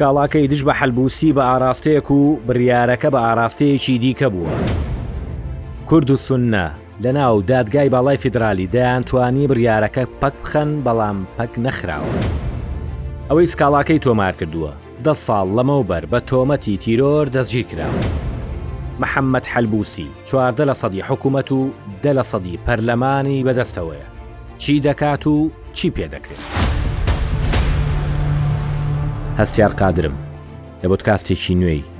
سکاڵاکەی دژ بە حەلبوسی بە ئاراستەیەک و بڕیارەکە بە ئاراستەیەکی دیکە بووە. کورد و سنە لە ناو دادگای باڵای فیدرالی دەیان توانی بڕیارەکە پەک بخەن بەڵام پەک نەخراوە. ئەوەی سکاڵاکەی تۆمار کردووە دە ساڵ لەمەوبەر بە تۆمەتی تیرۆر دەستگیرکراون. محەممەد حەلبووسی چواردە لەسەدی حکومەت و دە لەسەدی پەرلەمانی بەدەستەوەیە، چی دەکات و چی پێ دەکرێت؟ هەستیار قادرم، لە بۆدکاستێکی نوێی.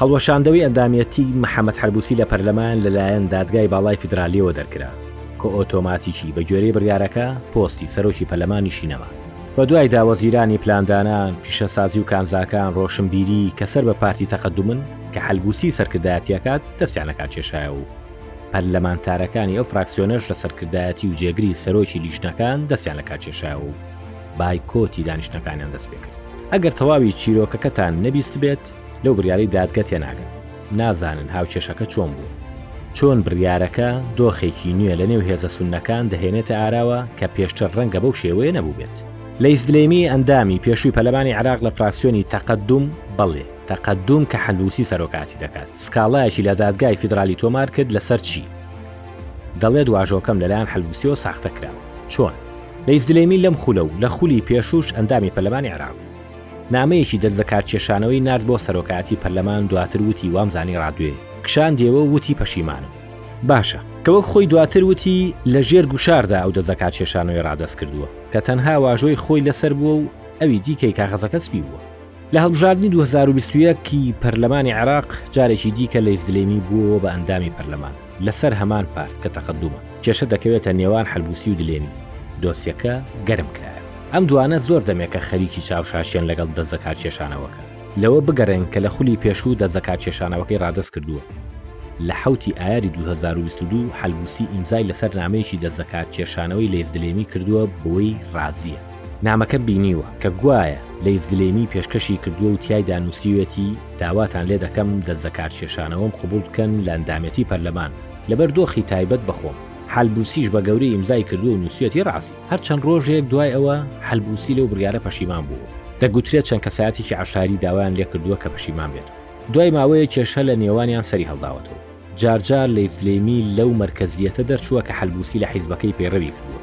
هەڵوەشاندەوەی ئەندامیەتی محەمەد حەلبوسی لە پەرلەمان لەلایەن دادگای باڵای فیدرالیەوە دەرکرا کە ئۆتۆماتیکی بە گوێرەی بڕیارەکە پۆستی سەرۆکی پەرلەمانیشی نەما. بە دوایدا وەزیرانی پلاندانان، پیشەسازی و کانزاکان، ڕۆشنبیری کە سەر بە پارتی تەقەدومن کە حەلبوسی سەرکردایەتی ئەکات دەستیانەکان کێشایەوە و پەرلەمانتارەکانی ئەو فراکسیۆنەش لە سەرکردایەتی و جێگری سەرۆکی لیژنەکان دەستیان لە کار کێشایەوە و بایکۆتی دانیشتنەکانیان دەستپێکرد. ئەگەر تەواوی چیرۆکەکەتان نەبیستبێت، لەو بڕیارەی دادگە تێناگەن، نازانن هاوکێشەکە چۆن بوو، چۆن بڕیارەکە دۆخێکی نوێ لەنێو هێزە سوننەکان دەهێنێتە ئاراوە کە پێشتر ڕەنگە بەو شێوەیە نەبووبێت. لەیس دلەیمی ئەندامی پێشووی پەرلەمانی عێراق لە فراکسیۆنی تەقەدوم، بەڵێ، تەقەدوم کە حەلبووسی سەرۆکایەتی دەکات، سکاڵایەکی لە دادگای فیدرالی تۆمار کرد لەسەر چی؟ دەڵێت واژۆکەم لەلایەن حەلبووسیەوە ساختە کراوە. چۆن؟ لەیس دلەیمی لەم خولە و لە خولی پێشووش ئەندامی پەرلەمانی عێراق بوو. نامەیەکی دەست لەکارکێشانەوەی نارد بۆ سەرۆکایەتی پەرلەمان و دواتر وتی وامزانی ڕادوێ کشان دێوە و وتی پەشیمانم. باشە. کە وەک خۆی دواتر وتی لە ژێر گوشاردا ئەو دەست لەکارکێشانەوەی ڕادەست کردووە، کە تەنها واژۆی خۆی لەسەر بووە و ئەوی دیکەی کاغەزەکە سپی بووە. لە هەڵبژاردنی دوو هەزار و بیست و یەک ی پەرلەمانی عێراق جارێکی دیکە لەیس دلێمی بووەوە بە ئەندامی پەرلەمان. لەسەر هەمان پارت کە تەقەدومە، کێشە دەکەوێتە نێوان حەلبوسی و دلێمی، دۆسیەکە گەرم کرایەوە. ئەم دوانە زۆر دەمێکە خەریکی چاوشاشییەن لەگەڵ دەزە کارکێشانەوەکە. لەوە بگەڕێن کە لە خولی پێشوو دەزە کارکێشانەوەکەی ڕادەست کردووە. لە حەوتی ئایاری دوو هەزار و بیست و دوو حەلبوسی ئیمزای لەسەر نامەیەکی دەزە کارکێشانەوەی لەیس دلێمی کردووە بەوەی ڕازییە. نامەکەم بینیوە کە گوایە لەیس دلێمی پێشکەشی کردووە و تایدا نووسیوێتی داواتان لێ دەکەم دەست دەکارکێشانەوەم قبول بکەن لە ئەندامێتی پەرلەمان لەبەر دۆخی تایبەت بە خۆم. حەلبوسیش بە گەورەی ئیمزای کردووە و نووسیوێتی ڕاستی. هەرچەند ڕۆژێک دوای ئەوە حەلبوسی لەو بڕیارە پەشیمان بووە. دەگوترێت چەند کەسایەتێکی عەشاری داوایان لێ کردووە کە پەشیمان بێتەوە. دوای ماوەیەک کێشە لە نێوانیان سەری هەڵداوەتەوە. جار جار لەیسلیمی لەو مەرکەزیەتە دەرچووە کە حەلبوسی لە حیزبەکەی پەیڕەوی کردووە.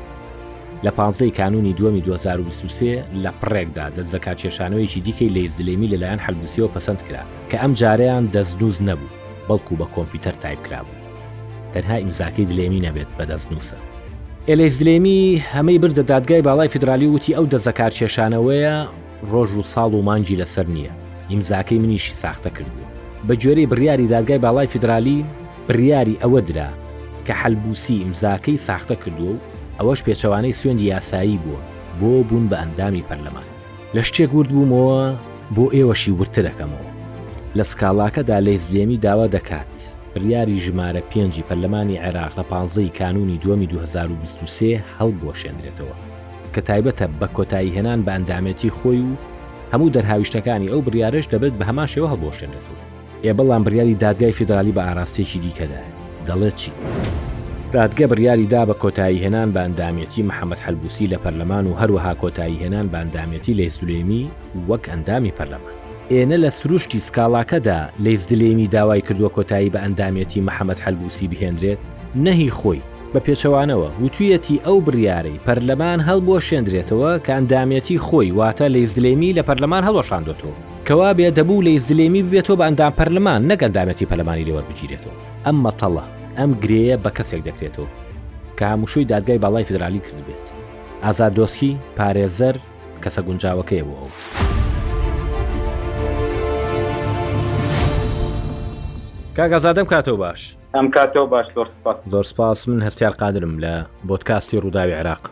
لە پانزدەی کانونی دووەمی 2023 لە پڕێکدا دەستلەکارکێشانەوەیەکی دیکەی لەیسدلیمی لەلایەن حەلبوسیەوە پەسەند کرا کە ئەم جارەیان دەستنوس نەبوو بەڵکو بە کۆمپیوتەر تایپ کرابوو تەنها ئیمزاکەی دلێمی نەبێت بە دەستنوسە. ئێلەیسدلیمی ئەمەی بردە دادگای باڵای فیدرالی و وتی ئەو دەستلەکارکێشانەوەیە، ڕۆژ و ساڵ و مانگی لەسەر نییە، ئیمزاکەی منیشی ساختە کردووە. بە گوێرەی بڕیاری دادگای باڵای فیدرالی، بڕیاری ئەوە درا کە حەلبووسی ئیمزاکەی ساختە کردووە و ئەوەش پێچەوانەی سوێندی یاسایی بووە بۆ بوون بە ئەندامی پەرلەمان. لە شتێک ورد بوومەوە بۆ ئێوەشی وردتر ئەکەمەوە. لە سکاڵاکەدا لەیزلێمی داوا دەکات بڕیاری ژمارە پێنجی پەرلەمانی عێراق لە پانزەی کانوونی دووەمی دوو هەزار و بیست و سێ هەڵبوەشێندرێتەوە. کە تایبەتە بە کۆتایی هێنان بە ئەندامێتی خۆی و هەموو دەرهاویشتەکانی ئەو بڕارش دەبێت بە هەمان شێوە هەڵبۆشێنێتەوە ئێ بەڵام بڕیاری دادگای فیدرالی بە ئاراستێکی دیکەدا دەڵێت چی؟ دادگە بڕیاری دا بە کۆتایی هێنان بە ئەندامێتی محەممەد حەلبوسی لە پەرلەمان و هەروەها کۆتایی هێنان بە ئەندامێتی لەی سلێمی وەک ئەندامی پەرلەمان ئێنە لە سروشتی سکاڵاکەدا لەیس دلێمی داوای کردووە کۆتایی بە ئەندامێتی محەممەد حەلبوسی بهێنرێت نەهی خۆی بە پێچەوانەوە وتویەتی ئەو بریارەی پەرلەمان هەڵبوەشێندرێتەوە کە ئەندامێتی خۆی واتە لەیس دلێمی لە پەرلەمان هەڵوەشاندۆتەوە کەوابێ دەبوو لەیس دلێمی ببێتەوە بە ئەندام پەرلەمان نەک ئەندامێتی پەرلەمانی لێ وەربگیرێتەوە ئەم مەتەڵە ئەم گرێیە بە کەسێک دەکرێتەوە کە هەمووشوی دادگای باڵای فیدرالی کردبێت ئازاد دۆسکی پارێزەر کەسە گونجاوەکەی بۆ ئەو. کاگازادەم کاتەوە باش. ئەم کاتەوە باش زۆر سپاس زۆر سپاس من هەستیار قادرم لە بۆتکاستی ڕووداوی عراق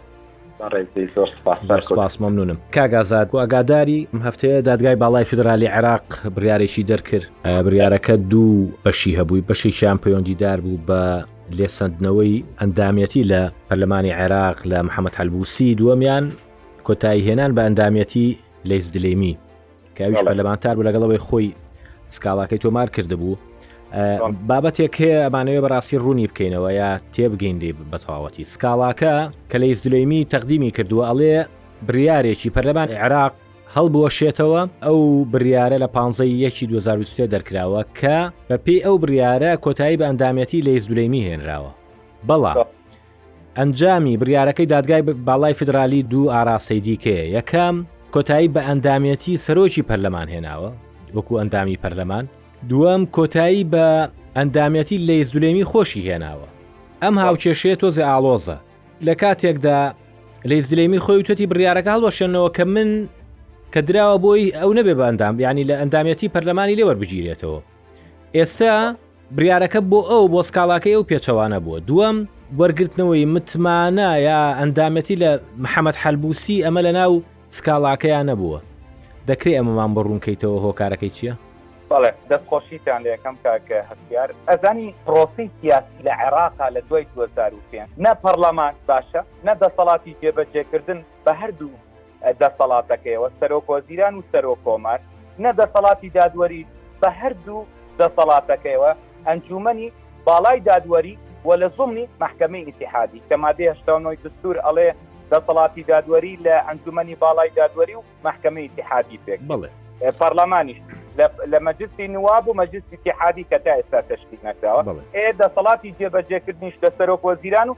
سپاس مەمنونم کاگازات بۆ ئەگاداری ئەم هەفتەیە دادگای باڵای فیدرالی عێراق بڕارێکی دەرکرد بڕارەکە دوو بەشی هەبووی بەشێکیان پەیوەندیدار بوو بە لێسەندنەوەی ئەندامەتی لە پەرلەمانی عێراق لە محەممەد هەلبوسی دووەمیان کۆتایی هێنان بە ئەندامەتی لەیس دلێمی کەویش پەرلەمانتار بوو لەگەڵەوەی خۆی سکاڵاکەی تۆمار کردبوو بابەتێک هەیە ئەمانەوێ بەڕاستی ڕوونی بکەینەوە یا تێبگەین لێ بە تەواوەتی سکاڵاکە کە لە ئیسدلەیمی تەقدیمی کردووە ئەڵێ بریارێکی پەرلەمان عێراق هەڵبووە شێتەوە ئەو بریارە لە 15 یەکی 2023 دەرکراوە کە بەپی ئەو بریارە کۆتایی بە ئەندامەتی لە ئیسدلەیمی هێنراوە بەڵام ئەنجامی بڕیارەکەی دادگای باڵای فیدرالی دوو ئاراستەی دیکەیە یەکەم کۆتایی بە ئەندامەتی سەرۆکی پەرلەمان هێناوە وەکو ئەندامی پەرلەمان دووەم کۆتایی بە ئەندامەتی لەیزدولێمی خۆشی هێناوە ئەم هاوکێشەیە تۆزێ ئاڵۆزە لە کاتێکدا لەیزدلێمی خۆی توەتی بڕیارەکە هەڵوەشێنەوە کە من کە دراوە بۆی ئەو نەبێ بە ئەندام بیانی لە ئەندامەتی پەرلەمانی لێوەربگیرێتەوە ئێستا بریارەکە بۆ ئەو بۆ سکاڵاکەی ئەو پێچەوانە بووە دووەم وەرگرتنەوەی متمانە یا ئەندامەتی لە محەممەد حەلبوسی ئەمە لە ناو سکاڵاکەیان نەبووە دەکرێت ئەمەمان بە ڕوونکەیتەوە هۆکارەکەی چییە؟ بەڵێ دەست خۆشیتان لە یەکەم کاکە هەستیار ئەزانی پرۆسی سیاسی لە عێراقا لە دوای 2005 نە پەرلەمان باشە نە دەسەڵاتی جێبەجێکردن بە هەردوو دەسەڵاتەکەیەوە، سەرۆک وەزیران و سەرۆک کۆمار، نە دەسەڵاتی دادوەری بە هەردوو دەسەڵاتەکەیەوە، ئەنجوومەنی باڵای دادوەری و لە زومنی مەحکەمەی ئیتیحادی کە مادەی هەشتا و نۆی دەستوور ئەڵێ دەسەڵاتی دادوەری لە ئەنجوومەنی باڵای دادوەری و مەحکەمەی ئیتیحادی پێکدێت. پەڕلەمانیش لە مەجلسی نواب و مەجلسی ئیتیحادی کە تا ئێستا تەشکیل نەکراوە. ئێ دەسەڵاتی جێبەجێکردنیش لە سەرۆک وەزیران و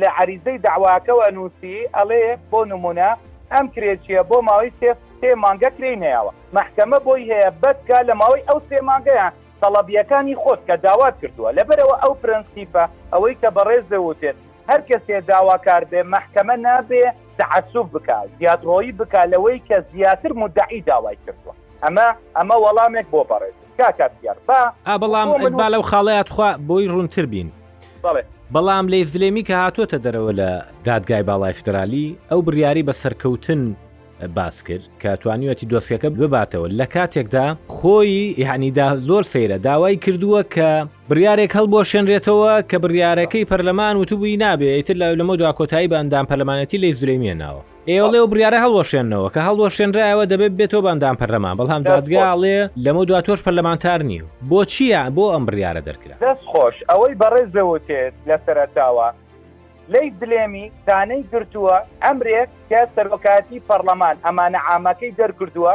لە عەریزەی دەعواکەو ئەنووسی ئەڵێ بۆ نموونە ئەم کرێچیە بۆ ماوەی سێ سێ مانگە کرێی نەیاوە مەحکەمە بۆی هەیە بەس کا لە ماوەی ئەو سێ مانگەیە تەڵەبیەکانی خۆت کە داوات کردووە لەبەرئەوە ئەو پرەنسیپە ئەوەی کە بەڕێز دەوتێت هەر کەسێ داواکار بێ مەحکەمە نابێ تەعەسوب بکا زیادڕۆیی بکا لەوەی کە زیاتر مودەعی داوای کردووە ئەمە ئەمە وەڵامێک بۆ بەڕێزت کاکە دیار با ئا بەڵام با لەو خاڵەیە تخوا بۆی ڕوونتر بین. بەڵام لە ئیزدلێمی کە هاتووەتە دەرەوە لە دادگای باڵای فدرالی ئەو بڕیاری بە سەرکەوتن باس کرد کە توانیوەتی دۆسیەکە بباتەوە لە کاتێکدا خۆی یعنیدا زۆر سەیرە داوای کردووە کە بڕارێک هەڵ بۆ شێنرێتەوە کە بڕارەکەی پەرلەمان وتبووی نابێت لە لەمە دواکۆتایی بەندام پەرلەمانەتی لە ئیزدرێمیە ناوە ئێوەڵێ و بڕارە هەڵوەشێنەوە کە هەڵوەشێنرایەوە دەبێت بێتەوە باندان پەرلەمان بەڵام دادگاڵێ لەمە دو تۆش پەرلەمانتار نیە و بۆ چیە بۆ ئەم بڕارە دەرکرا دەست خۆش ئەوەی بەڕێز دەوتێت لە سەرەتاوە لەی دلێمی تانەی گرتووە ئەمرێک کە سەرۆکاتی پەرلەمان ئەمانە عامەکەی دەرکردووە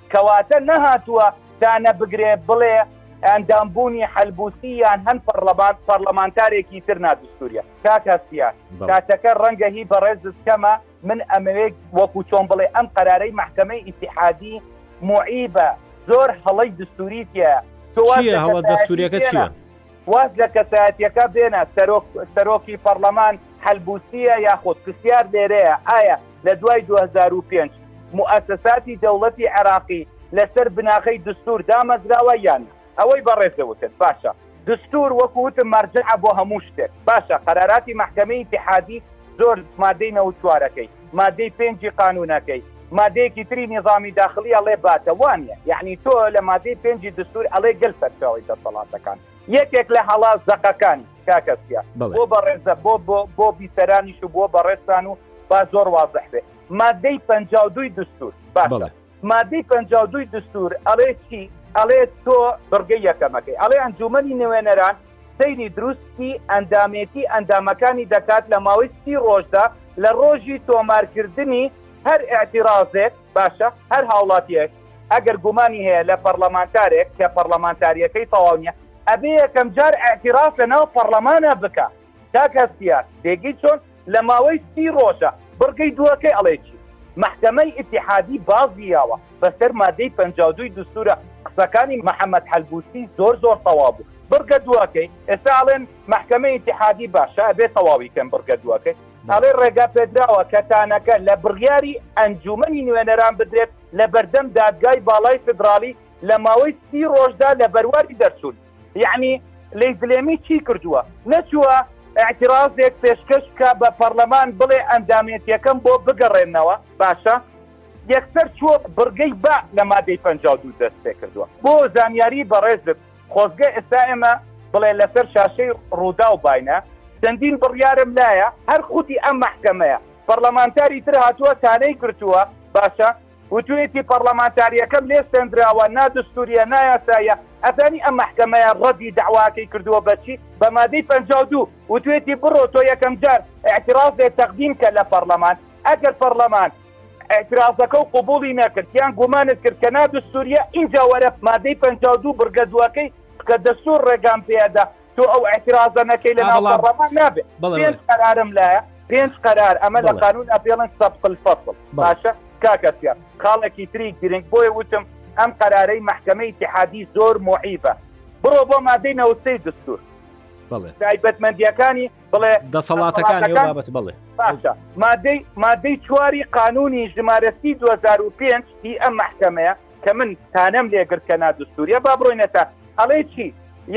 کەواتە نەهاتووە دانە بگرێ بڵێ ئەندامبوونی حەلبوسی یان هەن پەرلەبان پەرلەمانتارێکی تر نادوستوریە کاکسیە کاتەکە ڕەنگە هی بەڕێز دەستکەمە من ئەمەوێت وەکو چۆن بڵێ ئەم قەرارەی محکمەی ئیتحادی معیبە زۆر هەڵی دستوریتە هەڵە دەستوریەکە چیە؟ واز لە کەسایەتیەکە بێنە، سەرۆک سەرۆکی پەڕلەمان حەلبوسیە یاخود؟ پرسیار لێرەیە ئایا لە دوای دوو هەزار و پێنج موئەسەساتی دەوڵەتی عێراقی لەسەر بناغەی دستور دامەزراوە یان نا؟ ئەوەی بەڕێزت وتت باشە. دستور وەکو وتم مەرجەعە بۆ هەموو شتێک. باشە قەراراتی مەحکەمەی ئیتیحادی زۆر مادەی نەوەد و چوارەکەی. مادەی پێنجی قانونەکەی مادەیەکی تری نیزامی داخلی ئەڵێ باتە وانە یەعنی تۆ لە مادەی پێنجی دستور ئەڵێ گەل سەرچاوەی دەسەڵاتەکان یەکێک لە هەڵا زەقەکانی کاکەسیە بۆ بەڕێزە بۆ بۆ بۆ بیسەرانیش و بۆ بەڕێزتان و با زۆر وازح بێ مادەی پەنجا و دووی دستور باتە. مادەی پەنجا و دووی دستور ئەڵێ چی؟ ئەڵێ تۆ بڕگەی یەکەمەکەی ئەڵێ ئەنجوومەنی نوێنەران سەیری دروستی ئەندامێتی ئەندامەکانی دەکات لە ماوەی سی ڕۆژدا لە ڕۆژی تۆمارکردنی هەر ئیعتیڕازێک، باشە هەر هاوڵاتییەک ئەگەر گومانی هەیە لە پەڕڵەمانتارێک کە پەڕڵەمانتارییەکەی تەواو نییە ئەبێ یەکەمجار ئیعتیڕاز لەناو پەڕڵەمانا بکا. کاک هەستیار بێگی چۆن؟ لە ماوەی سی ڕۆژە بڕگەی دووەکەی ئەڵێ چی؟ مەحکەمەی ئیتیحادی بازی یاوە بەسەر مادەی پەنجا و دووی دوستورە قسەکانی محمد حەلبوسی زۆر زۆر تەواو بوو بڕگە دووەکەی ئێستا ئەڵێن مەحکەمەی ئیتیحادی باشە ئەبێ تەواوی کەن بڕگە دووەکەی ئەڵێ ڕێگا پێدراوە کە تانەکە لە بڕیاری ئەنجومەنی نوێنەران بدرێت لە بەردەم دادگای باڵای فیدراڵی لە ماوەی سی ڕۆژدا لە بەرواری دەرچوون. یعنی لەی دلێمی چی کردووە نەچووە ئەعترازێک پێشکەش کە بە پەرلەمان بڵێ ئەندامێتیەکەم بۆ بگەڕێنەوە باشە یەکسەر چووە بڕگەی بە لە مادەی پ دوو دەست پێ کردووە بۆ زانیاری بەڕێزت خۆزگە ئێستا ئێمە بڵێ لەسەر شاشەی ڕوودا و باینە چەندین بڕیارم لایە هەر خودی ئەم محکەمەیە پەرلەمانتاری تر هاتووە تانەی کردووە باشە وتویەتی پەڕلەمانتاریەکەم لێ سەندراوە نا دەستوریە نا یاسایە ئەزانی ئەم مەحکەمەیە ڕەدی دەعواکەی کردوە بەچی بە مادەی پەنجا و دوو وتویەتی بڕۆ تۆ یەکەم جار ئیعترازێ تەقدیم کە لە پەڕلەمان ئەگەر پەڕلەمان ئیعترازەکە و قبوڵی نەکرد یان گومانت کرد کە نا دەستوریە ئینجا وەرە مادەی پەنجا و دوو بڕگە دوەکەی بکە دەستور ڕێگام پێ ئەدا تۆ ئەو ئەتیرازە نەکەی لە ناو بەڕەمان نابێت پێنج قەرارم لایە پێنج قەرار ئەمە لە قانون ئەپێڵن سەبقل فەصل باشە کاکەسیە خاڵێکی تری گرنگ بۆی وتم ئەم قەرارەی محکمەی تحادی زۆر معیبە بڕۆ بۆ مادەی نەوەی دەستور تایبەتمەندیەکانی بڵێ دەسەڵاتەکانی بابەت بڵێ باشە مادەی مادەی چواری قانونی ژمارەسی 2005 هی ئەم محکمەیە کە من تانەم لێگرت کە نادستوریە با بڕۆینەتە ئەڵێ چی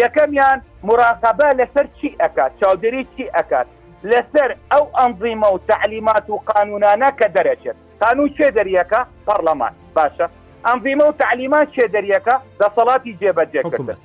یەکەمیان مراقبە لەسەر چی ئەکات چاودێری چی ئەکات لەسەر ئەو ئەنزیمە و تعلیمات و قانونانە کە دەرەچێت قانون چێ دەریەکە پەرلەمان باشە ئەنزیمە و تعلیمان چێ دەریەکە دەسەڵاتی جێبەجێکردن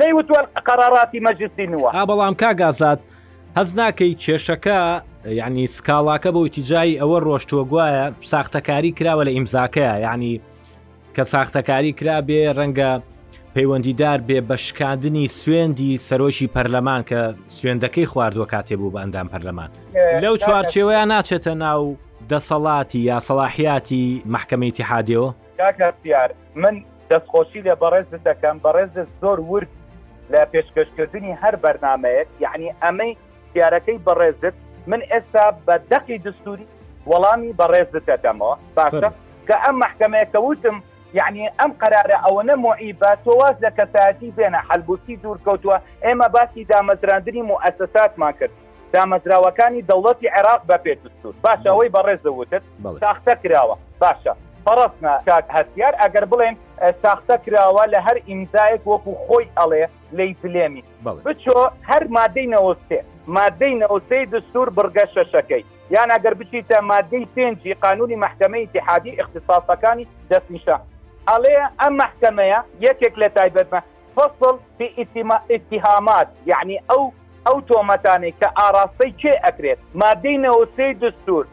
نەیوتوە قەراراتی مەجلسی نووە. ها بەڵام کاک ئازاد هەز ناکەی کێشەکە یعنی سکاڵاکە بۆ ئیتیجایی ئەوە ڕۆشتووە گوایە ساختەکاری کراوە لە ئیمزاکەیە یعنی کە ساختەکاری کرا بێ ڕەنگە پەیوەندیدار بێ بە شکاندنی سوێندی سەرۆکی پەرلەمان کە سوێندەکەی خواردووە کاتێ بوو بە ئەندام پەرلەمان لەو چوارچێوەیە ناچێتە ناو دەسەڵاتی یا سەڵاحیاتی محکمەی تحادەوە کاکەسیار من دەستخۆشی لە بەڕێزت دەکەم بەڕێزت زۆر ورد لە پێشکەشکردنی هەر بەرنمەیەک یعنی ئەمەی دیارەکەی بەڕێزت من ئێستا بە دەقی دستوری وەڵامی بەڕێزتە دەمەوە باشە کە ئەم محکمەیە کە وتم یعنی ئەم قرارە ئەوە نەمۆعی بە تۆواز لە کەسایەتی بێنە حلبوسی دوورکەوتووە ئێمە باسی دامەزراندنی موئسساتمان کرد دامەزراوەکانی دەوڵەتی عێراق بە بێ دەستور باشە ئەوەی بەڕێزە وتت ساختە کراوە باشە پەڕستنە کاک هەستیار ئەگەر بڵێن ساختە کراوە لە هەر ئیمزایەک وەکو خۆی ئەڵێ لی بلێمی بچۆ هەر مادەی نەوەستێ مادەی نەوەستەی دەستور بڕگە شەشەکەی یان ئەگەر بچیتە مادەی پێنجی قانونی محکمەی اتحادی اختصاصەکانی دەستنیشان ئەڵێ ئەم محکمەیە یەکێک لە تایبەت بە فصل فی اتهامات یەعنی ئەو ئەو تۆمەتانەی کە ئاڕاستەی کێ ئەکرێت مادەی نەوەد و سێ ی دەستور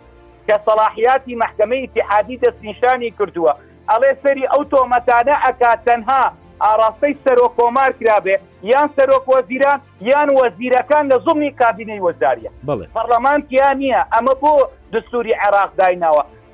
کە سەڵاحیاتی مەحکەمەی ئیتیحادی دەستنیشانی کردووە ئەڵێ سەری ئەو تۆمەتانە ئەکات تەنها ئاڕاستەی سەرۆک کۆمار کرابێ یان سەرۆک وەزیران یان وەزیرەکان لە زوڵمی کابینەی وزاریە بەڵێ. پەڕڵەمان تیا نیە ئەمە بۆ دستوری عێڕاق دایناوە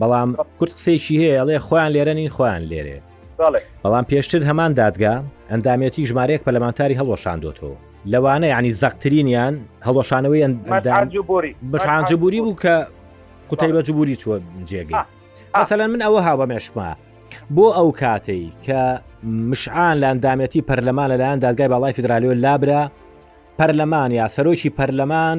بەڵام کورد قسێکی هەیە ئەڵێ خۆیان لێرە نین خۆیان لێرێ بەڵام پێشتر هەمان دادگا ئەندامێتی ژمارەیەک پەلمانتاری هەڵۆشاندۆتەوە لەوانە ینی زەقترینیان هەڵۆشانەوەی بەشانجبووری بوو کە قوتەی بە جبووری چوە جێگە ئەسەلەن من ئەوە هاوە مێشکمە بۆ ئەو کاتەی کە مشعان لە ئەندامەتی پەرلەمان لەلایەن دادگای باڵای فیدراالیۆ لابرا پەرلەمان یا سەرۆکی پەرلەمان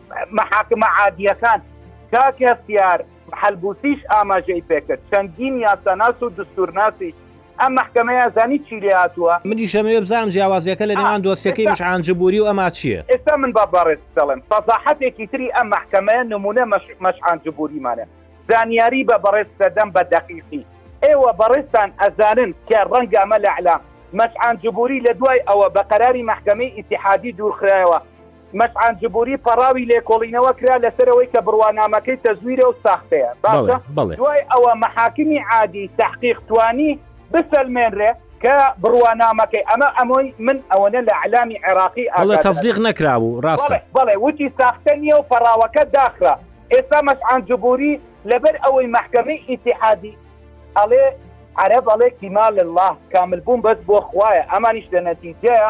مەحاکمە عادیەکان کاک هەستیار حەلبوسیش ئاماژەی پێکرد چەندین یاساناس و دستورناسیش ئەم مەحکەمەیە زانی چی لێ هاتووە؟ منیش دەمەوێ بزانم جیاوازیەکە لە نێوان دۆسیەکەی مشعان جبوری و ئەما چیە؟ ئێستا من با بەڕێزت دەڵێم فەزاحەتێکی تری ئەم مەحکەمەیە نمونە مشعان جبوریمانە زانیاری بە بەڕێزت دەدەم بە دەقیقی ئێوە بەڕێزتان ئەزانن کە ڕەنگە ئەمە لە ئیلام مشعان جبوری لە دوای ئەوە بە قەراری مەحکەمەی ئیتیحادی دوورخرایەوە مەتعان جبوری پەڕاوی لێکۆڵینەوە کرا لەسەر ئەوەی کە بڕوانامەکەی تەزویرە و ساختەیە باشە دوای ئەوە مەحاکمی عادی تەحقیق توانی بسەلمێنرێ کە بڕوانامەکەی ئەمە ئەمۆی من ئەوەنە لە علامی عێراقی ئەڵێ تەزدیق نەکرابوو ڕاستە بەڵێ وتی ساختە نییە و پەڕاوەکە داخرا ئێستا مەسعان جبوری لەبەر ئەوەی مەحکەمەی ئیتحادی ئەڵێ عەرەب ئەڵێ کیمال الله کامل بوون بەس بۆ خوایە ئەمانیش لە نەتیجەیە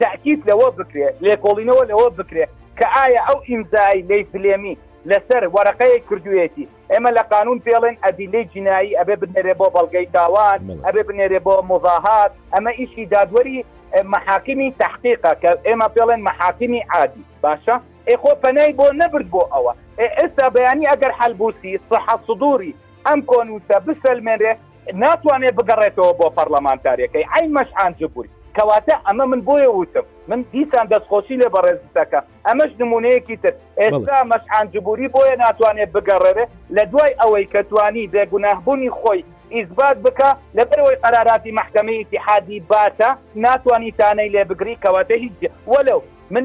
تەئکید لەوە بکرێ، لێکۆڵینەوە لەوە بکرێ کە ئایا ئەو ئیمزایەی لەی فلێمی لەسەر وەرەقەیەک کردوویەتی، ئێمە لە قانوون پێڵێن ئەدیلەی جینایی ئەبێ بنێرێ بۆ بەڵگەی تاوان، ئەبێ بنێرێ بۆ موزاهات، ئەمە ئیشی دادوەری مەحاکمی تەحقیقە کە ئێمە پێڵێن مەحاکمی عادی، باشە ئێ خۆ پەنای بۆ نەبرد بۆ ئەوە، ئێ ئێستا بەیانی ئەگەر حەلبووسی صحە صدووری ئەم کۆنووسە بسەلمێنرێ ناتوانێت بگەڕێتەوە بۆ پەڕلەمانتاریەکەی عەین مەشعان جبوری کەواتە ئەمە من بۆیە ووتم من دیسان دەستخۆشی لە بەڕێزتەکەم ئەمەش نمونەیەکی تر ئێستا مەشعان جبوری بۆیە ناتوانێت بگەڕێرێ لە دوای ئەوەی کە توانی بێ گوناه بونی خۆی ئیسبات بکا لەبەرئەوەی قەراراتی مەحکەمەی ئیتیحادی باتە ناتوانی تانەی لێ بگری کەواتە هیچ جێ وەلەو من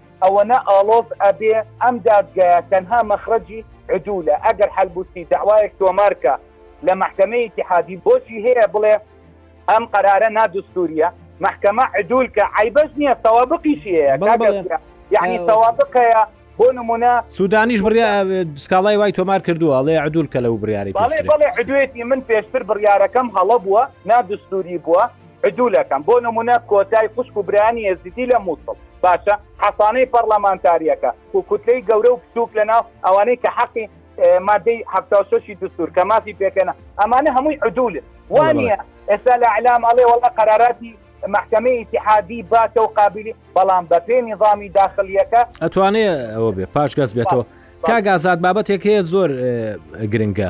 ئەوەنە ئاڵۆز ئەبێ ئەم دادگایە تەنها مەخرەجی عدولە ئەگەر حەلبوسی دەعوایەک تۆمارکا لە مەحکەمەی ئیتیحادی بۆچی هەیە بڵێ ئەم قەرارە نادوستوریە مەحکەمە عدول کە عەیبەش نیە سەوابقیشی هەیە بەڵێ کاک بەڵێ ژیار یەعنی سەوابق هەیە بۆ نمونە سودانیش بڕیا کوردا سکاڵای وای تۆمار کردوە ئەڵێ عدول کە لەو بڕیارەی بەڵێ پێشتری. بەڵێ عدوێتی من پێشتر بڕیارەکەم هەڵە بوە نادوستوری بوە عدولەکەم بۆ نمونە کۆتای خوشک و برایانی ئێزیدی لە موسڵ باشە حەسانەی پەڕلەمانتاریەکە و کوتلەی گەورە و بچوک لە ناو ئەوانەی کە حەقی مادەی حەفتا و شەشی دستور کە مافی پێکەنە ئەمانە هەمووی عدولن وانە ئێستا لە ئەلام ئەڵێ وەڵا قەراراتی محکمەی ئیتحادی باکە و قابلی بەڵام بە پێ نیظامی داخلیەکە ئەتوانێ ئەوە بێ پاشگەز بێتەوە کاگازات بابەتێک هەیە زۆر گرنگە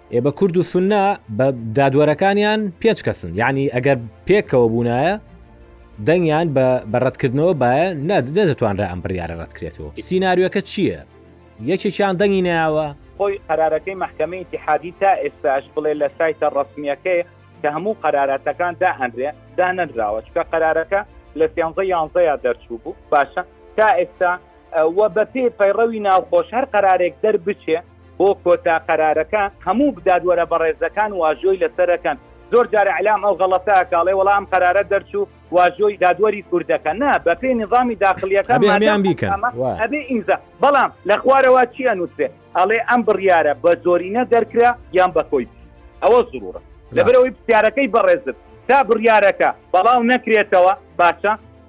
ئێ بە کورد و سنە بە دادوەرەکانیان پێنج کەسن یعنی ئەگەر پێکەوە بوونایە دەنگیان بە بەڕەتکردنەوە باە نەدەتوانرا ئەم بڕیاە ڕەتکرێتەوە سینناریوەکە چییە؟ یەکێکیان دەنگی ناوە خۆی قەرارەکەی مەحکەمەی تحادی تا ئێستاش بڵێ لە سایتە ڕسمیەکەی کە هەموو قەرارەتەکان دا ئەنرێ دانەنراوە چکە قەرارەکە لە سیانزە یانزەیە دەرچوو بوو باشە تا ئێستا وە بە پێی پەیڕەوی ناوخۆش هەر قەرارێک دەربچێ بۆ کۆتا قەرارەکە هەموو دادوەرە بەڕێزەکان واژۆی لەسەرەکەن زۆر جار ئەعلام ئەو غەڵەتە کاڵێ وەڵام قەرارە دەرچوو واژۆی دادوەری کوردەکە نا بە پێی نظامی داخلیەکان مادەم بیکەن ئەبێ ئیمزا بەڵام لە خوارەوە چیە نووسێ ئەڵێ ئەم بڕیارە بە زۆرینە دەرکرا یان بە کۆی ئەوە زرورە لەبەرەوەی پرسیارەکەی بەڕێزت تا بڕیارەکە بەڵاو نەکرێتەوە باشە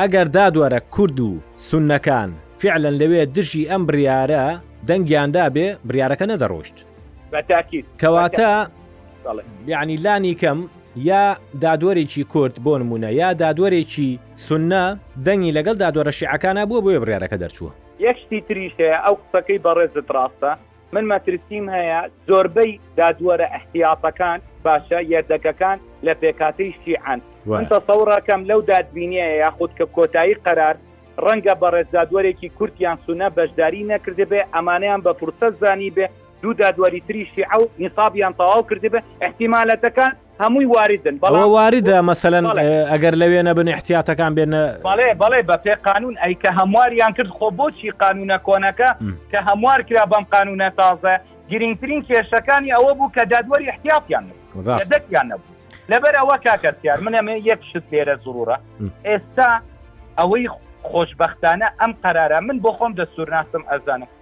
ئەگەر دادوەرە کورد و سونەکان فعلەن لەوێ دژی ئەم بڕیارە دەنگیاندا بێ بڕارەکە نەدەڕۆشت کەواتە یعنی لانی کەم یا دادوەرێکی کورد بۆ نمونە یا دادوەرێکی سنە دەنگی لەگەڵ دادوەرە شیعەکانە بووە بۆیە بڕارەکە دەرچووە یەکشتی تریشەیە ئەو قسەکەی بەڕێزت ڕاستە من مەترسیم هەیە زۆربەی دادوەرە احتیاطەکان باشە یەردەگەکان لە پێکاتی شیعان من تەسەوڕەکەم لەو دادبینیە یاخود کە کۆتایی قەرار ڕەنگە بەڕێز دادوەرێکی کورتیان سونە بەشداری نەکرد بێ ئەمانیان بە فرسە زانی بێ دوو دادوەری تری شیعە و نیسابیان تەواو کرد بێ احتیمالەتەکان هەمووی واردن بەڵام ئەوە واردە مەسەلەن بەڵێ ئەگەر لەوێ نەبن احتیاتەکان بێنە بەڵێ بەڵێ بە پێ قانون ئەی کە هەمواریان کرد خۆ بۆچی قانونە کۆنەکە م. کە هەموار کرا بەم قانونە تازە گرینگترین کێشەکانی ئەوە بوو کە دادوەری احتیاتیان نەبوو ڕاستە. یەدەکیان نەبوو لەبەر ئەوە کاکە سیار من ئەمێ یەک شت لێرە زڕوڕە م. ئێستا ئەوەی خۆشبەختانە ئەم قەرارە من بۆ خۆم دەستورناسم ئەزانم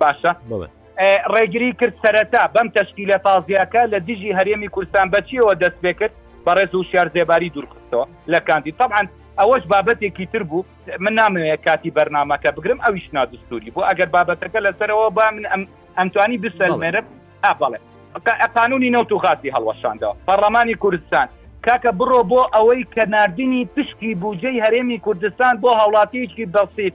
باشە ڕێگری کرد سەرەتا بەم تەشکیلە تازیاکە لە دژی هەرێمی کوردستان بەچیەوە دەست پێ کرد بەڕێز و شار زێباری دوورخستەوە لە کاندید طبعاان ئەوەش بابەتێکی تر بوو من نامەوێ کاتی بەرنمەکە بگرم ئەویش نادستوری بۆ ئەگەر بابەتەکە لەسەرەوە با من ئەم ئەمتوانی بسەلمێرم ئاپڵێ قانونی نەوت و غازی هەڵوەشاندەوە پەرلەمانی کوردستان کاکە بڕۆ بۆ ئەوەی کە نردنی پشکی بودجەی هەرێمی کوردستان بۆ هاوڵاتیکی بەسیت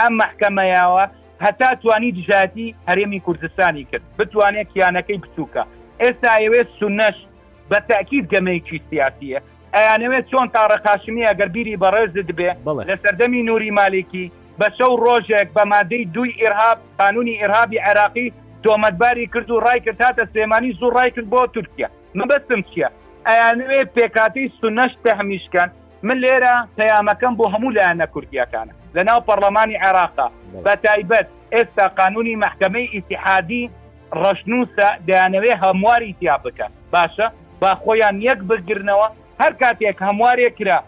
ئەم مەحکەمەیاوە هەتا توانی دژایەتی هەرێمی کوردستانی کرد بتوانێت کیانەکەی بچوکە ئێستا ئەیەوێت سونەش بە تەئکید گەمەیەکی سیاسیە ئەیانەوێت چۆن تاڕق هاشمی ئەگەر بیری بەڕێزت بێ لە سەردەمی نوری مالیکی بە شەو ڕۆژێک بە مادەی دووی ئیرهاب قانونی ئیرهابی عێراقی تۆمەتباری کرد و ڕایکرد هاتە سلێمانی زوو ڕایکرد بۆ تورکیا مەبەستم چیە ئەیانەوێت پێکاتەی سونەش تەهمیشکەن من لێرە پەیامەکەم بۆ هەموو لایەنە کوردییەکانە لەناو پەڕڵەمانی عێراقدا، بەتایبەت ئێستا قانوونی مەحکەمەی ئیتیحادی ڕەشنووسە، دەیانەوێت هەمواری تیا بکەن، باشە با خۆیان یەک بگرنەوە، هەر کاتێک هەموارێک کرا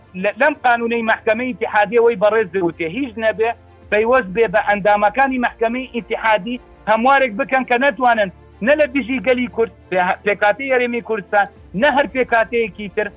لەم قانوونەی مەحکەمەی ئیتیحادی ئەوەی بەڕێز دەوتێ هیچ نەبێ، پەیوەست بێ بە ئەندامەکانی مەحکەمەی ئیتیحادی هەموارێک بکەن کە نەتوانن نە لە دژی گەلی کورد، پێکهاتەی هەرێمی کوردستان، نە هەر پێکهاتەیەکی تر،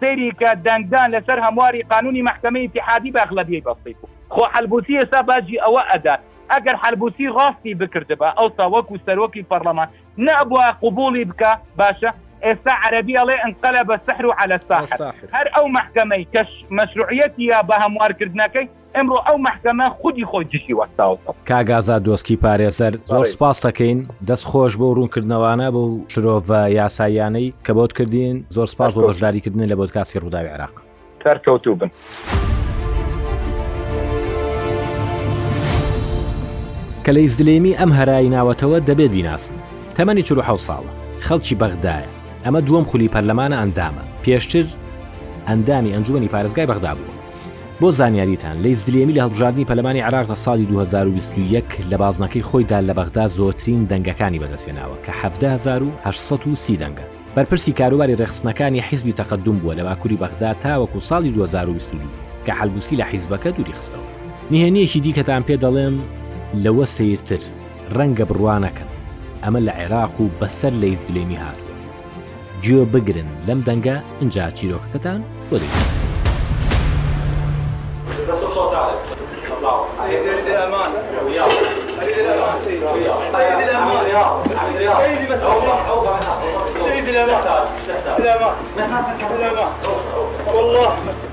سەیری کە دەنگدان لەسەر هەمواری قانونی مەحکەمەی ئیتیحادی بە ئەغلەبیەی بەستی بوو خۆ حەلبوسی ئێستا باجی ئەوە ئەدات ئەگەر حەلبوسی ڕاستی بکردبا ئەوسا وەکو سەرۆکی پەڕلەمان نەئەبوا قبوڵی بکا باشە ئێستا عەرەبی ئەڵێ ئنقەلەبە سحرو عەلە ساحر هەر ئەو مەحکەمەی کە مەشروعیەتی یا بە هەموارکردنەکەی ئەمڕۆ ئەو مەحکەمە خودی خۆی دژی وەستاوەتەوە. کاک ئازاد دۆسکی پارێزەر زۆر بەڕێز. سوپاس دەکەین دەست خۆش بۆ ڕوونکردنەوانە بۆ و شرۆڤە یاساییانەی کە بۆت کردین زۆر سوپاس بۆ سەرکەوتوو. بەشداریکردنت لە بۆدکاستی ڕووداوی عێراق. سەرکەوتوو بن. کە لە ئیزدلێمی ئەم هەرای ناوەتەوە دەبێت بیناسن. تەمەنی چل و حەوت ساڵە. خەڵکی بەغدایە. ئەمە دووەم خولی پەرلەمانە ئەندامە. پێشتر ئەندامی ئەنجومەنی پارێزگای بەغدا بووە. بۆ زانیاریتان لەیس دلیمی لە هەڵبژاردنی پەلەمانی عراق لە ساڵی 2021 لە بازنەکەی خۆیدا لە بەغدا زۆرترین دەنگەکانی بەدەستێناوە کە 1970 دەنگە بەرپرسی کاروباری ڕێخستنەکانی حیزبی تەقدم بووە لە باکووری بەغدا تاوەکو ساڵی 2022 کە حلبوسی لە حیزبەکە دووری خستەوە نهێنیەکی دیکەتان پێ دەڵێم لەوە سیرتر ڕەنگە بڕوانەکەن ئەمە لە عێراق و بەسەر لەیس دلێمی هاتووە گوێ بگرن لەم دەنگە ئینجا چیرۆکەکەتان بۆ دەگێڕم.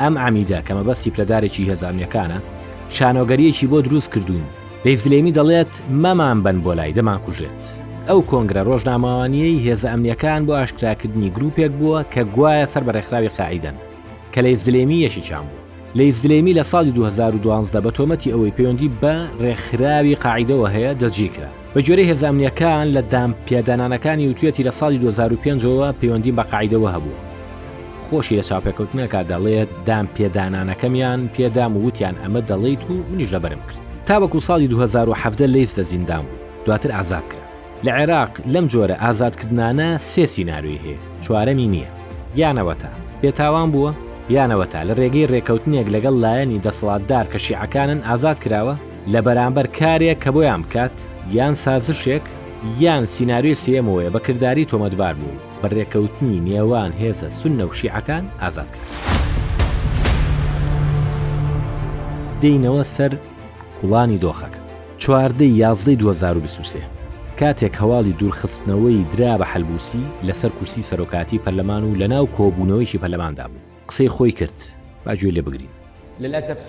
ئەم عەمیدە کە مەبەستی پلەدارێکی هێزانوێکانە شانۆگەریەکی بۆ دروست کردوون دەی زلێمی دەڵێت مەمان بن بۆ لای دەمان کوژێت ئەو کۆنگرە ڕۆژنامەوانیەی هێزە ئەمنیەکان بۆ ئاشکراکردنی گروپێک بووە کە گوایە سەر بە ڕێکخراوی قاعیدەن کە لەی زلێمی یەکێکیان بوو لەی زلێمی لە ساڵی 2012 بە تۆمەتی ئەوەی پەیوەندی بە ڕێکخراوی قاعیدەوە هەیە دەستگیرکرا بەگوێرەی هێزە ئەمنیەکان لە دام پێدانانەکانی وتوێتی لە ساڵی 2005ەوە پەیوەندی بە قاعدەوە هەبووە خۆشی لە چاپێکەوتنەکە دەڵێت دام پێدانانەکەمیان پێدام وتیان ئەمە دەڵیت و منیش لەبەرم کرد تاوەکو ساڵی 2017 لیس لە زیندان بوو دواتر ئازاد کرا لە عێراق لەم جۆرە ئازادکردانە سێ سینناروی هەیە چوارەمی نییە یانەوەتا بێتاوان بووە یانەوەتا لە ڕێگەی ڕێکەوتنێک لەگەڵ لایەنی دەسەڵاتدار کە شیعەکانن ئازاد کراوە لە بەرامبەر کارێک کە بۆیان بکات یان سازشێک یان سیناریۆی سێمەوەیە بە کردداری تۆمەتبار بوون بە ڕێککەوتنی نێوان هێزە سنە و شیعەکان ئازاد کرد. دینەوە سەر کوڵانی دۆخەکە. چواردەی یازدەی 2023 کاتێک هەواڵی دوورخستنەوەی درا بە حەلبوسی لەسەر کورسی سەرۆکاتی پەرلەمان و لەناو کۆبوونەوەیکی پەرلەماندا بوو قسەی خۆی کرد با گوێ لێ بگرین. للاسف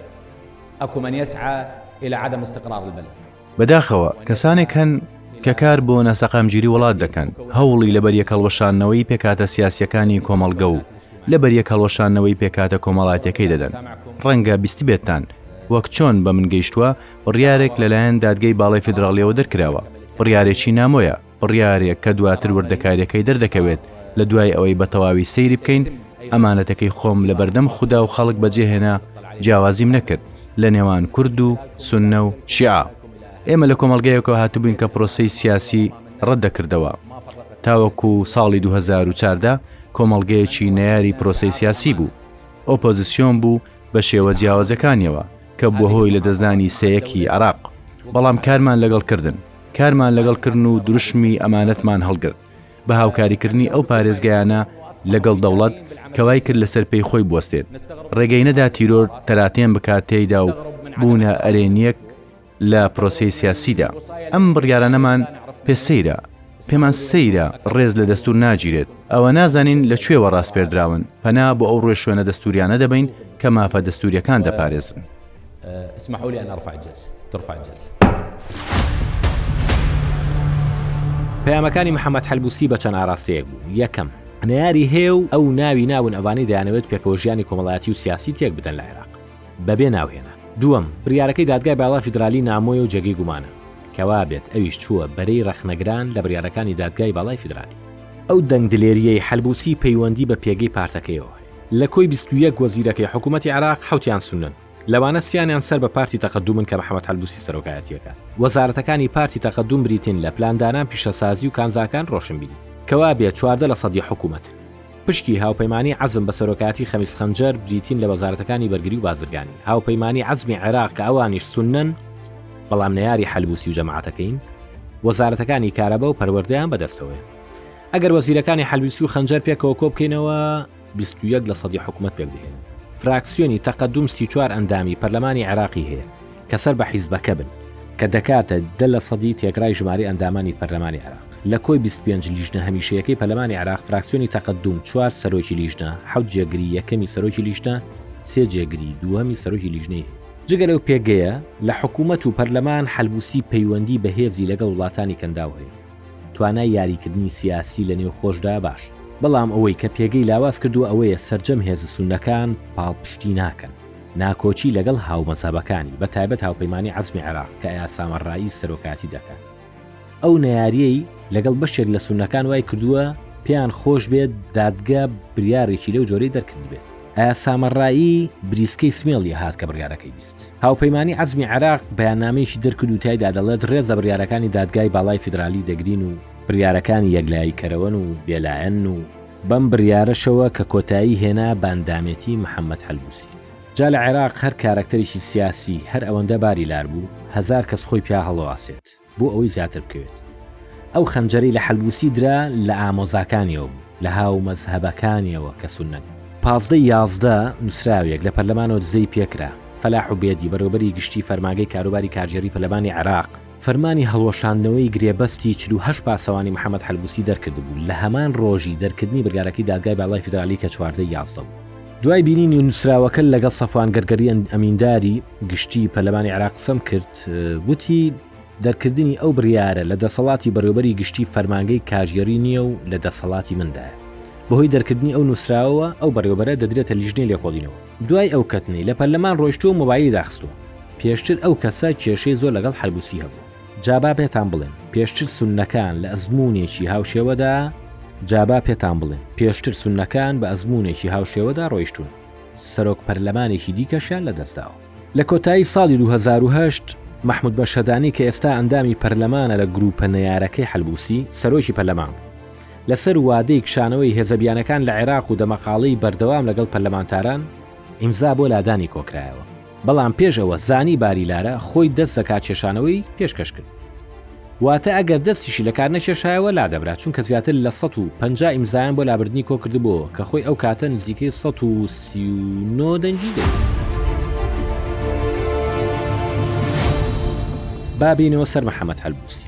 اكو من يسعى الى عدم استقرار البلد. بەداخەوە کەسانێک هەن کە کار بۆ ناسەقامگیری وڵات دەکەن، هەوڵی لەبەریەک هەڵوەشاندنەوەی پێکهاتە سیاسییەکانی کۆمەڵگە و لەبەریەک هەڵوەشاندنەوەی پێکهاتە کۆمەڵاتیەکەی دەدەن. ڕەنگە بیستبێتتان وەک چۆن بە من گەیشتووە بڕیارێک لەلایەن دادگەی باڵای فیدراڵیەوە دەرکراوە، بڕیارێکی نامۆیە، بڕیارێک کە دواتر وردەکاریەکەی دەردەکەوێت لە دوای ئەوەی بە تەواوی سەیری بکەین، ئەمانەتەکەی خۆم لە بەردەم خودا و خەڵک بەجێ هێنا جیاوازیم نەکرد لە نێوان کورد و سوننە و شیعە. ئێمە لە کۆمەڵگەیەکەوە هاتبووین کە پرۆسەی سیاسی ڕەت دەکردەوە. تاوەکو ساڵی دوو هەزار و چواردە کۆمەڵگەیەکی نەیاری پرۆسەی سیاسی بوو. ئۆپۆزسیۆن بوو بە شێوە جیاوازەکانیەوە کە بووە هۆی لە دەستدانی سەیەکی عێراق. بەڵام کارمان لەگەڵ کردن. کارمان لەگەڵ کردن و دروشمی ئەمانەتمان هەڵگرت بە هاوکاریکردنی ئەو پارێزگایانە لەگەڵ دەوڵەت کەوای کرد لەسەر پێی خۆی بوەستێت ڕێگەی نەدا تیرۆر تەراتێن بکات تێیدا و بوونە ئەرێنیەک لە پرۆسی سیاسیدا ئەم بڕیارانەمان پێ سەیرە پێمان سەیرە ڕێز لە دەستور ناگیرێت ئەوە نازانین لە کوێوە ڕاستپێردراون پەنا بۆ ئەو ڕێشوێنە دەستوریانە دەبین کە مافە دەستوریەکان دەپارێزن. اسمحولي ان ارفع الجلسه ترفع الجلسه. پەیامەکانی محەممەد حەلبوسی بە چەند ئاراستەیەک بوو یەکەم نەیاری هەیە و ئەو ناوی ناون ئەوانەی دەیانەوێت پێکەوە ژیانی کۆمەڵایەتی و سیاسی تێک بدەن لە عێراق بەبێ ناوهێنە دووەم بریارەکەی دادگای باڵا فیدرالی نامۆی و جێگەی گومانە کەوا بێت ئەویش چووە بەرەی ڕەخنەگران لە بریارەکانی دادگای باڵای فیدرالی ئەو دەنگ دلێریەی حەلبوسی پەیوەندی بە پێگەی پارتەکەیەوە لە کۆی بیست و یەک وەزیرەکەی حکوومەتی عێراق حەوتیان سوننەن، لەوانە سیانیان سەر بە پارتی تەقەدوومن کە محەمەد حەلبووسی سەرۆکایەتییەکات. وەزارەتەکانی پارتی تەقەدووم بریتین لە پلاندانان، پیشەسازی و کانزاکان، ڕۆشنبیری. کە وا بێت چواردە لە سەدی حکوومەتن. پشکی هاوپەیمانیی عەزم بە سەرۆکایەتیی خەمیس خەنجەر بریتین لە وەزارەتەکانی بەرگری و بازرگانی. هاوپەیمانیی عەزمی عێراق کە ئەوانیش سوننەن، بەڵام نەیاری حەلبووسی و جەماعەتەکەین، وەزارەتەکانی کارەبا و پەروەردەیان بە دەستەوەیە. ئەگەر وەزیرەکانی حەلبیسیو خەنجەر پێکەوە کۆبکەینەوە بیست و یەک لە سەدی حکومەت پێکدەهێنن. فراکسیۆنی تەقەدوم سی و چوار ئەندامی پەرلەمانی عێراقی هەیە کە سەر بە حیزبەکە بن کە دەکاتە دە لە سەدی تێکرای ژمارەی ئەندامانی پەرلەمانی عێراق. لە کۆی بیست و پێنج لیژنە هەمیشەیەکەی پەرلەمانی عێراق فراکسیۆنی تەقەدوم چوار سەرۆکی لیژنە، حەوت جێگری یەکەمی سەرۆکی لیژنە، سێ جێگری دووهەمی سەرۆکی لیژنەی هەیە. جگە لەو پێگەیە، لە حکومەتو پەرلەمان حەلبوسی پەیوەندی بەهێزی لەگەڵ وڵاتانی کەنداو هەیە. توانای یاریکردنی سیاسی لە نێوخۆشدا باشە، بەڵام ئەوەی کە پێگەی لاواز کردووە ئەوەیە سەرجەم هێزە سوننەکان پاڵپشتی ناکەن، ناکۆکی لەگەڵ هاومەزهەبەکانی بە تایبەت هاوپەیمانی عەزمی عێراق کە ئەیاسامە ڕەئیس سەرۆکایەتی دەکات ئەو نەیارییەی لەگەڵ بەشێک لە سوننەکان وای کردووە پێیان خۆش بێت دادگە بریارێکی لەو جۆرەی دەرکردبێت. سامەڕایی بریسکەی سمێڵ لێ هات کە بڕیارەکەی بیست. هاوپەیمانی عەزمی عێراق بەیاننامەیەکی دەرکرد و تیایدا دەڵێت ڕێز لە بڕیارەکانی دادگای باڵای فیدرالی دەگرین و، بڕیارەکانی یەکلاییکەرەوەن و بێلایەنن و بەم بڕیارەشەوە کە کۆتایی هێنا بە ئەندامێتی محەمەد حەلبوسی. جا لە عێراق هەر کارەکتەرێکی سیاسی هەر ئەوەندە باری لار بوو، هەزار کەس خۆی پیا هەڵواسێت. بۆ ئەوەی زیاتر بکەوێت. ئەو خەنجەرەی لە حەلبوسی درا لە ئامۆزاکانیەوە بوو، لە هاومەزهەبەکانیەوە کە سوننەن. پازدە ی یازدە، نوسراوێک لە پەرلەمانەوە دزەی پێکرا. فەلاح عوبێدی، بەرێوەبەری گشتی فەرمانگەی کاروباری کارگێڕی پەرلەمانی عێراق، فەرمانی هەڵوەشاندنەوەی گرێبەستی چل و هەشت پاسەوانی محەمەد حەلبوسی دەرکردبوو، لە هەمان رۆژی دەرکردنی بڕیارەکەی دادگای باڵای فیدرالی کە چواردە ی یازدە بوو. دوای بینینی نووسراوەکە لەگەڵ سەفوان گەرگەریان ئەمینداری گشتی پەلەمانی عراق قسەم کرد وتی دەرکردنی ئەو بڕیارە لە دەسەڵاتی بەڕێوبەری گشتی فەرمانگەی کاژێری نییە و لە دەسەڵاتی مندایە بەهۆی دەرکردنی ئەو نووسراوەوە ئەو بەڕێوبەرە دەدرێتە لیژنەی لێکۆڵینەوە دوای ئەو کەتنەی لە پەرلەمان ڕۆیشتووە مۆبایلی داخستووە پێشتر ئەو کەسە کێشەی زۆر لەگەڵ حەلبوسی هەبوو جا با پێتان بڵێم، پێشتر سوننەکان لە ئەزموونێکی هاوشێوەدا. جا با پێتان بڵێم، پێشتر سوننەکان بە ئەزموونێکی هاوشێوەدا ڕۆیشتوون، سەرۆک پەرلەمانێکی دیکەشیان لەدەستداوە. لە کۆتایی ساڵی دوو هەزار و هەشت، مەحمود بەشەدانی کە ئێستا ئەندامی پەرلەمانە لە گرووپە نەیارەکەی حەلبووسی، سەرۆکی پەرلەمان بوو. لەسەر وادەی کشانەوەی هێزە بیانەکان لە عێراق و دەمەقاڵێی بەردەوام لەگەڵ پەرلەمانتاران، ئیمزا بۆ لادانی کۆکرایەوە. بەڵام پێش ئەوە زانی باری لارە خۆی دەست زەکات کێشانەوەی پێشکەش کرد واتە ئەگەر دەستیشی لە کار نەکێشایەوە لا دەبرا چونکە زیاتر لە 150 ئیمزایان بۆ لابردنی کۆکردبووەوە کە خۆی ئەو کاتە نزیکەی 1939 دەنگی دەست بابینەوە سەر محەممەد هەلبوسی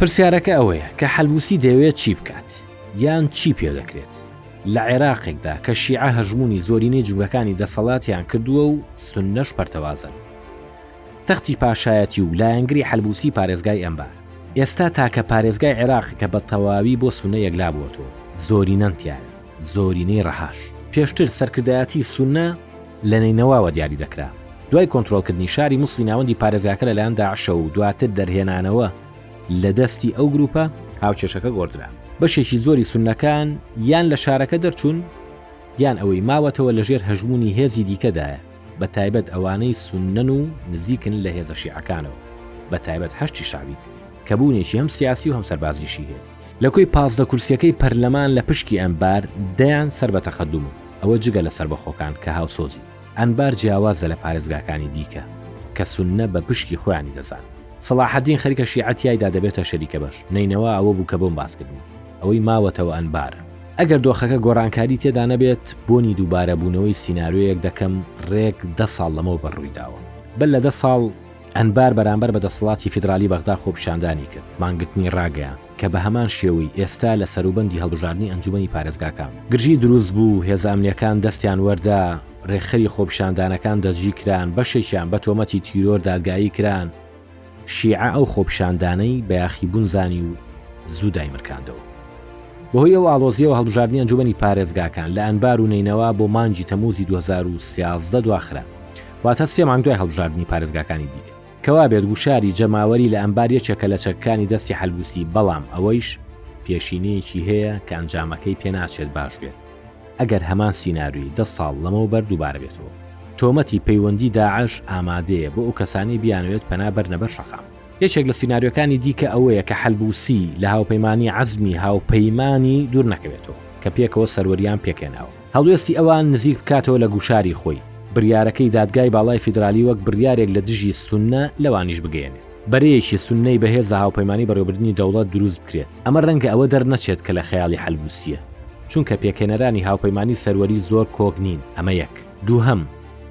پرسیارەکە ئەوەیە کە حەلبوسی دەوێت چی بکات یان چی پێ دەکرێت لە عێراقێکدا کە شیعە هەژموونی زۆرینەی جومگەکانی دەسەڵاتیان کردووە و سوننەش پەرتەوازەن تەختی پاشایەتی و لایەنگری حەلبوسی پارێزگای ئەمبار ئێستا تاکە پارێزگای عێراق کە بە تەواوی بۆ سوننە یەکلابووەتەوە زۆرینەن تیایە زۆرینەی ڕەهاش پێشتر سەرکردایەتی سوننە لە نەینەواوە دیاری دەکرا دوای کۆنترۆڵکردنی شاری موسڵی ناوەندی پارێزگاکە لەلایەن داعشەوە و دواتر دەرهێنانەوە لە دەستی ئەو گروپە هاوکێشەکە گۆڕدرا. بەشێکی زۆری سوننەکان یان لە شارەکە دەرچوون یان ئەوەی ماوەتەوە لەژێر هەژموونی هێزی دیکەدایە، بە تایبەت ئەوانەی سوننەن و نزیکن لە هێزە شیعەکانەوە، بە تایبەت حەشدی شەعبی، کە بوونێکی هەم سیاسی و هەم سەربازیشی هەیە. لە کۆی پازدە کورسییەکەی پەرلەمان لە پشکی ئەنبار، دەیان سەر بە تەقەدومن، ئەوە جگە لە سەربەخۆکان کە هاوسۆزین. ئەنبار جیاوازە لە پارێزگاکانی دیکە کە سوننە بە پشکی خۆیانی دەزان. سەڵاحەدین خەریکە شیعە تیایدا دەبێتە شەریکە بەش. نەینەوا ئەوە بوو کە بۆم باس کردم. ئەوەی ماوەتەوە ئەنبار. ئەگەر دۆخەکە گۆڕانکاری تێدا نەبێت، بۆنی دووبارە بوونەوەی سینارۆیەک دەکەم ڕێک دە ساڵ لەمەوبەر ڕووی داوە. بەر لە دە ساڵ ئەنبار بەرامبەر بە دەسەڵاتی فیدرالی بەغدا خۆپیشاندانی کرد، مانگرتنی ڕاگەیاند. کە بە هەمان شێوەی ئێستا لە سەروبەندی هەڵبژاردنی ئەنجوومەنی پارێزگاکان گرژی دروست بوو، هێزە ئەمنییەکان دەستیان وەردا، رێکخەری خۆپیشاندانەکان دەستگیر کران، بەشێکیان بە تۆمەتی تیرۆر دادگایی کران، شیعە ئەو خۆپیشاندانەی بە یاخیبوون زانی و زوو دایمرکاندەوە. بەهۆی ئەو ئاڵۆزییەوە هەڵبژاردنی ئەنجوومەنی پارێزگاکان لە ئەنبار و نەینەوا بۆ مانگی تەمووزی دوو هەزار و سیازدە دواخرا، واتە سێ مانگ دوای هەڵبژاردنی پارێزگاکانی دیکە. کەوابێت گوشاری جەماوەری لە ئەنبار یەکێکە لە چەکەکانی دەستی حەلبوسی بەڵام ئەوەیش پێشینەیەکی هەیە کە ئەنجامەکەی پێناچێت باش بێت ئەگەر هەمان سیناریۆی دە ساڵ لەمەوبەر دووبارە بێتەوە. تۆمەتی پەیوەندی داعش ئامادەیە بۆ ئەو کەسانەی بیانەوێت پەنا بەرنە بەر شەقام. یەکێک لە سیناریۆکانی دیکە ئەوەیە کە حەلبوسی لە هاوپەیمانی عەزمی هاوپەیمانی دوور نەکەوێتەوە کە پێکەوە سەروەریان پێکهێناوە. هەڵوێستی ئەوان نزیک بکاتەوە لە گوشاری خۆی، بریارەکەی دادگای باڵای فیدرالی وەک بریارێک لە دژی سوننە لەوانیش بگەیەنێت بەرەیەکی سوننەی بەهێزە هاوپەیمانی بەڕێوەبردنی دەوڵەت دروست بکرێت، ئەمە رەنگە ئەوە دەرنەچێت کە لە خەیاڵی حەلبوسییە، چونکە پێکهێنەرانی هاوپەیمانی سەروەری زۆر کۆک نین، ئەمە یەک. دووهەم،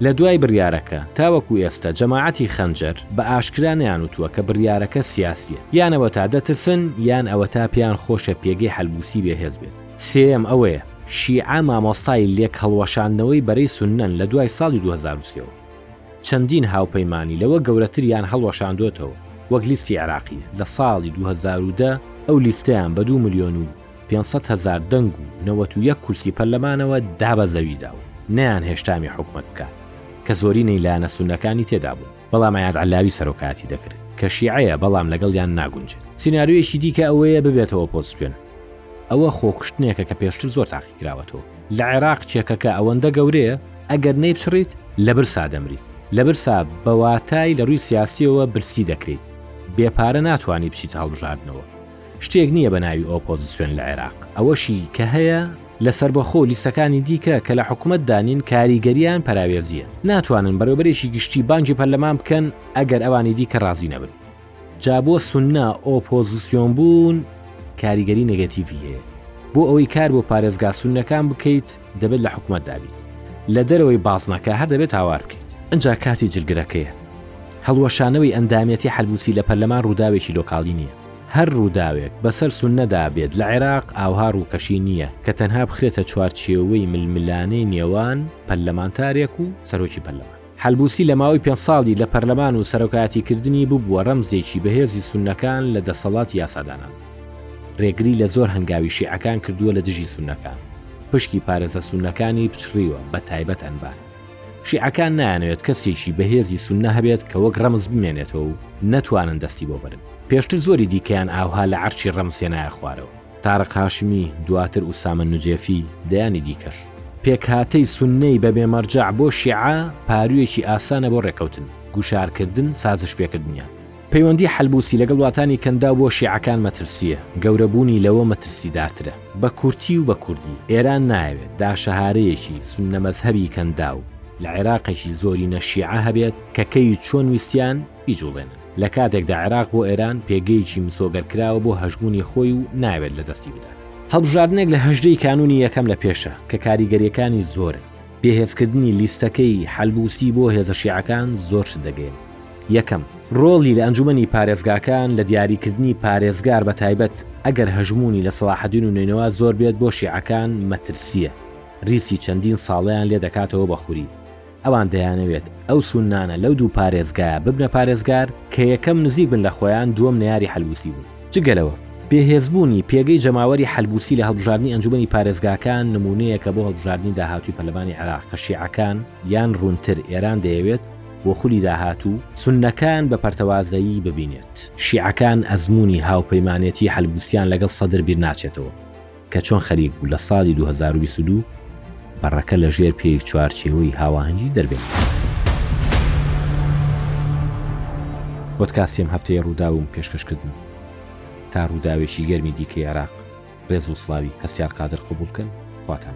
لە دوای بریارەکە تاوەکو ئێستا جەماعەتی خەنجەر بە ئاشکرا نەیانوتووە کە بریارەکە سیاسییە، یان ئەوەتا دەترسن یان ئەوەتا پێیان خۆشە پێگەی حەلبوسی بێهێز بێت، سێیەم ئەوەیە شیعە مامۆستای لێکهەڵوەشاندنەوەی بەرەی سوننەن لە دوای ساڵی دوو هەزار و سێ و چەندین هاوپەیمانی لەوە گەورەتریان هەڵوەشاندۆتەوە وەک لیستی عێراقی لە ساڵی دوو هەزار و دە، ئەو لیستەیان بە دوو ملیۆن و پێنج سەد هەزار دەنگ و نەوەت و یەک کورسی پەرلەمانەوە دا بە زەویدا و نەیانهێشتامی حکومەت بکات کە زۆرینەی لایەنە سوننەکانی تێدا بوون. بەڵام ئەیاد عەللاوی سەرۆکایەتی دەکرد کە شیعەیە بەڵام لەگەڵیان ناگونجێت سیناریۆیەکی دیکە ئەوەیە ببێتەوە پۆستگوێن ئەوە خۆکوشتنێکە کە پێشتر زۆر تاقی کراوەتەوە لە عێراق چێکەکە ئەوەندە گەورەیە ئەگەر نەیبچڕیت لە برسا دەمریت لە برسا بە واتای لە ڕووی سیاسیەوە برسی دەکریت بێ پارە ناتوانانی بچیتە هەڵبژاردنەوە شتێک نییە بە ناوی ئۆپۆزسیۆن لە عێراق، ئەوەشی کە هەیە لە سەربەخۆ و لیستەکانی دیکە کە لە حکومەتدا نین کاریگەرییان پەراوێزییە، ناتوانن بەڕێوەبەرێکی گشتی بانگی پەرلەمان بکەن ئەگەر ئەوانی دیکە ڕازی نەبن، جا بۆ سوننە ئۆپۆزسیۆنبوون کاریگەری نێگەتیڤی هەیە، بۆ ئەوەی کار بۆ پارێزگا سوننەکان بکەیت، دەبێت لە حکومەتدا بیت لە دەرەوەی بازنەکە هەر دەبێت هاوار بکەیت ئەجا کاتی جلگرەکەیە هەڵوەشانەوەی ئەندامەتی حەلبوسی لە پەرلەمان ڕووداوێکی لۆکاڵی نییە هەر ڕووداوێک بەسەر سونەدا بێت لە عێراق ئاوها ڕووکەشی نییە کە تەنها بخرێتە چوارچێوەی ململانێی نێوان پەرلەمانتارێک و سەرۆکی پەرلەمان. حەلبوسی لە ماوەی پێنج ساڵی لە پەرلەمان و سەرۆکایەتیکردنی ببووە ڕەمزێکی بەهێزی سوننەکان لە دەسەڵاتی یاسادانان. ڕێگری لە زۆر هەنگاوی شیعەکان کردووە لە دژی سوننەکان. پشکی پارێزە سوننەکانی پچڕیوە بە تایبەت ئەنبار. شیعەکان نایانەوێت کەسێکی بەهێزی سوننە هەبێت کە وەک ڕەمز بمێنێتەوە و نەتوانن دەستی بۆ بەرن. پێشتر زۆری دیکەیان ئاوها لە عەرشی ڕەمز هێنایە خوارەوە. تارق هاشمی، دواتر ئوسامە نجێفی، دەیانی دیکەش. پێکهاتەی سوننەی بەبێ مەرجەع بۆ شیعە پارویەکی ئاسانە بۆ ڕێکەوتن، گوشارکردن، سازشپێکردنیان. پەیوەندی حەلبوسی لەگەڵ واتانی کەنداو بۆ شیعەکان مەترسییە، گەورەبوونی لەوە مەترسیدارترە. بە کورتی و بە کوردی، ئێران نایەوێت داشەهارەیەکی سوننەمەزهەبی کەنداو لە عێراقێکی زۆرینە شیعە هەبێت کە کەی و چۆن ویستیان، بیجوڵێنن. لە کاتێکدا عێراق بۆ ئێران پێگەیەکی مسۆگەرکراوە بۆ هەژموونی خۆی و نایەوێت لە دەستی بدات. هەڵبژاردنێک لە هەژدە ی کانوونی یەکەم لە پێشە کە کاریگەرییەکانی زۆرن. بێهێزکردنی لیستەکەی حەلبووسی بۆ هێزە شیعەکان زۆر شت دەگەیەنێت. یەکەم، ڕۆڵی لە ئەنجوومەنی پارێزگاکان لە دیاریکردنی پارێزگار بە تایبەت ئەگەر هەژموونی لە سەڵاحەدین و نەینەوا زۆر بێت بۆ شیعەکان مەترسییە ریسی چەندین ساڵەیان لێ دەکاتەوە بە خوری. ئەوان دەیانەوێت ئەو سوننانە لەو دوو پارێزگایە ببنە پارێزگار کە یەکەم نزیک بن لە خۆیان دووەم نەیاری حەلبوسی بن. جگە لەوە، بێهێزبوونی پێگەی جەماوەری حەلبوسی لە هەڵبژاردنی ئەنجومەنی پارێزگاکان نمونەیەکە بۆ هەڵبژاردنی داهاتووی پەرلەمانی عێراق کە شیعەکان یان ڕوونتر ئێران دەیەوێت بۆ خولی داهاتوو سوننەکان بە پەرتەوازەیی ببینێت. شیعەکان ئەزموونی هاوپەیمانێتی حەلبوسیان لەگەڵ سەدر بیرناچێتەوە. کە چۆن خەریک بوو لە ساڵی 2022 پەڕەکە لە ژێر پێی چوارچێوەی هاواهنگی دەربێنێت. پۆدکاستی ئەم هەفتەیە ڕووداوم پێشکەشکردن تا ڕووداوێکی گەرمی دیکەی عێراق ڕێز و سڵاوی هەستیار قادر قبول بکەن خواتان.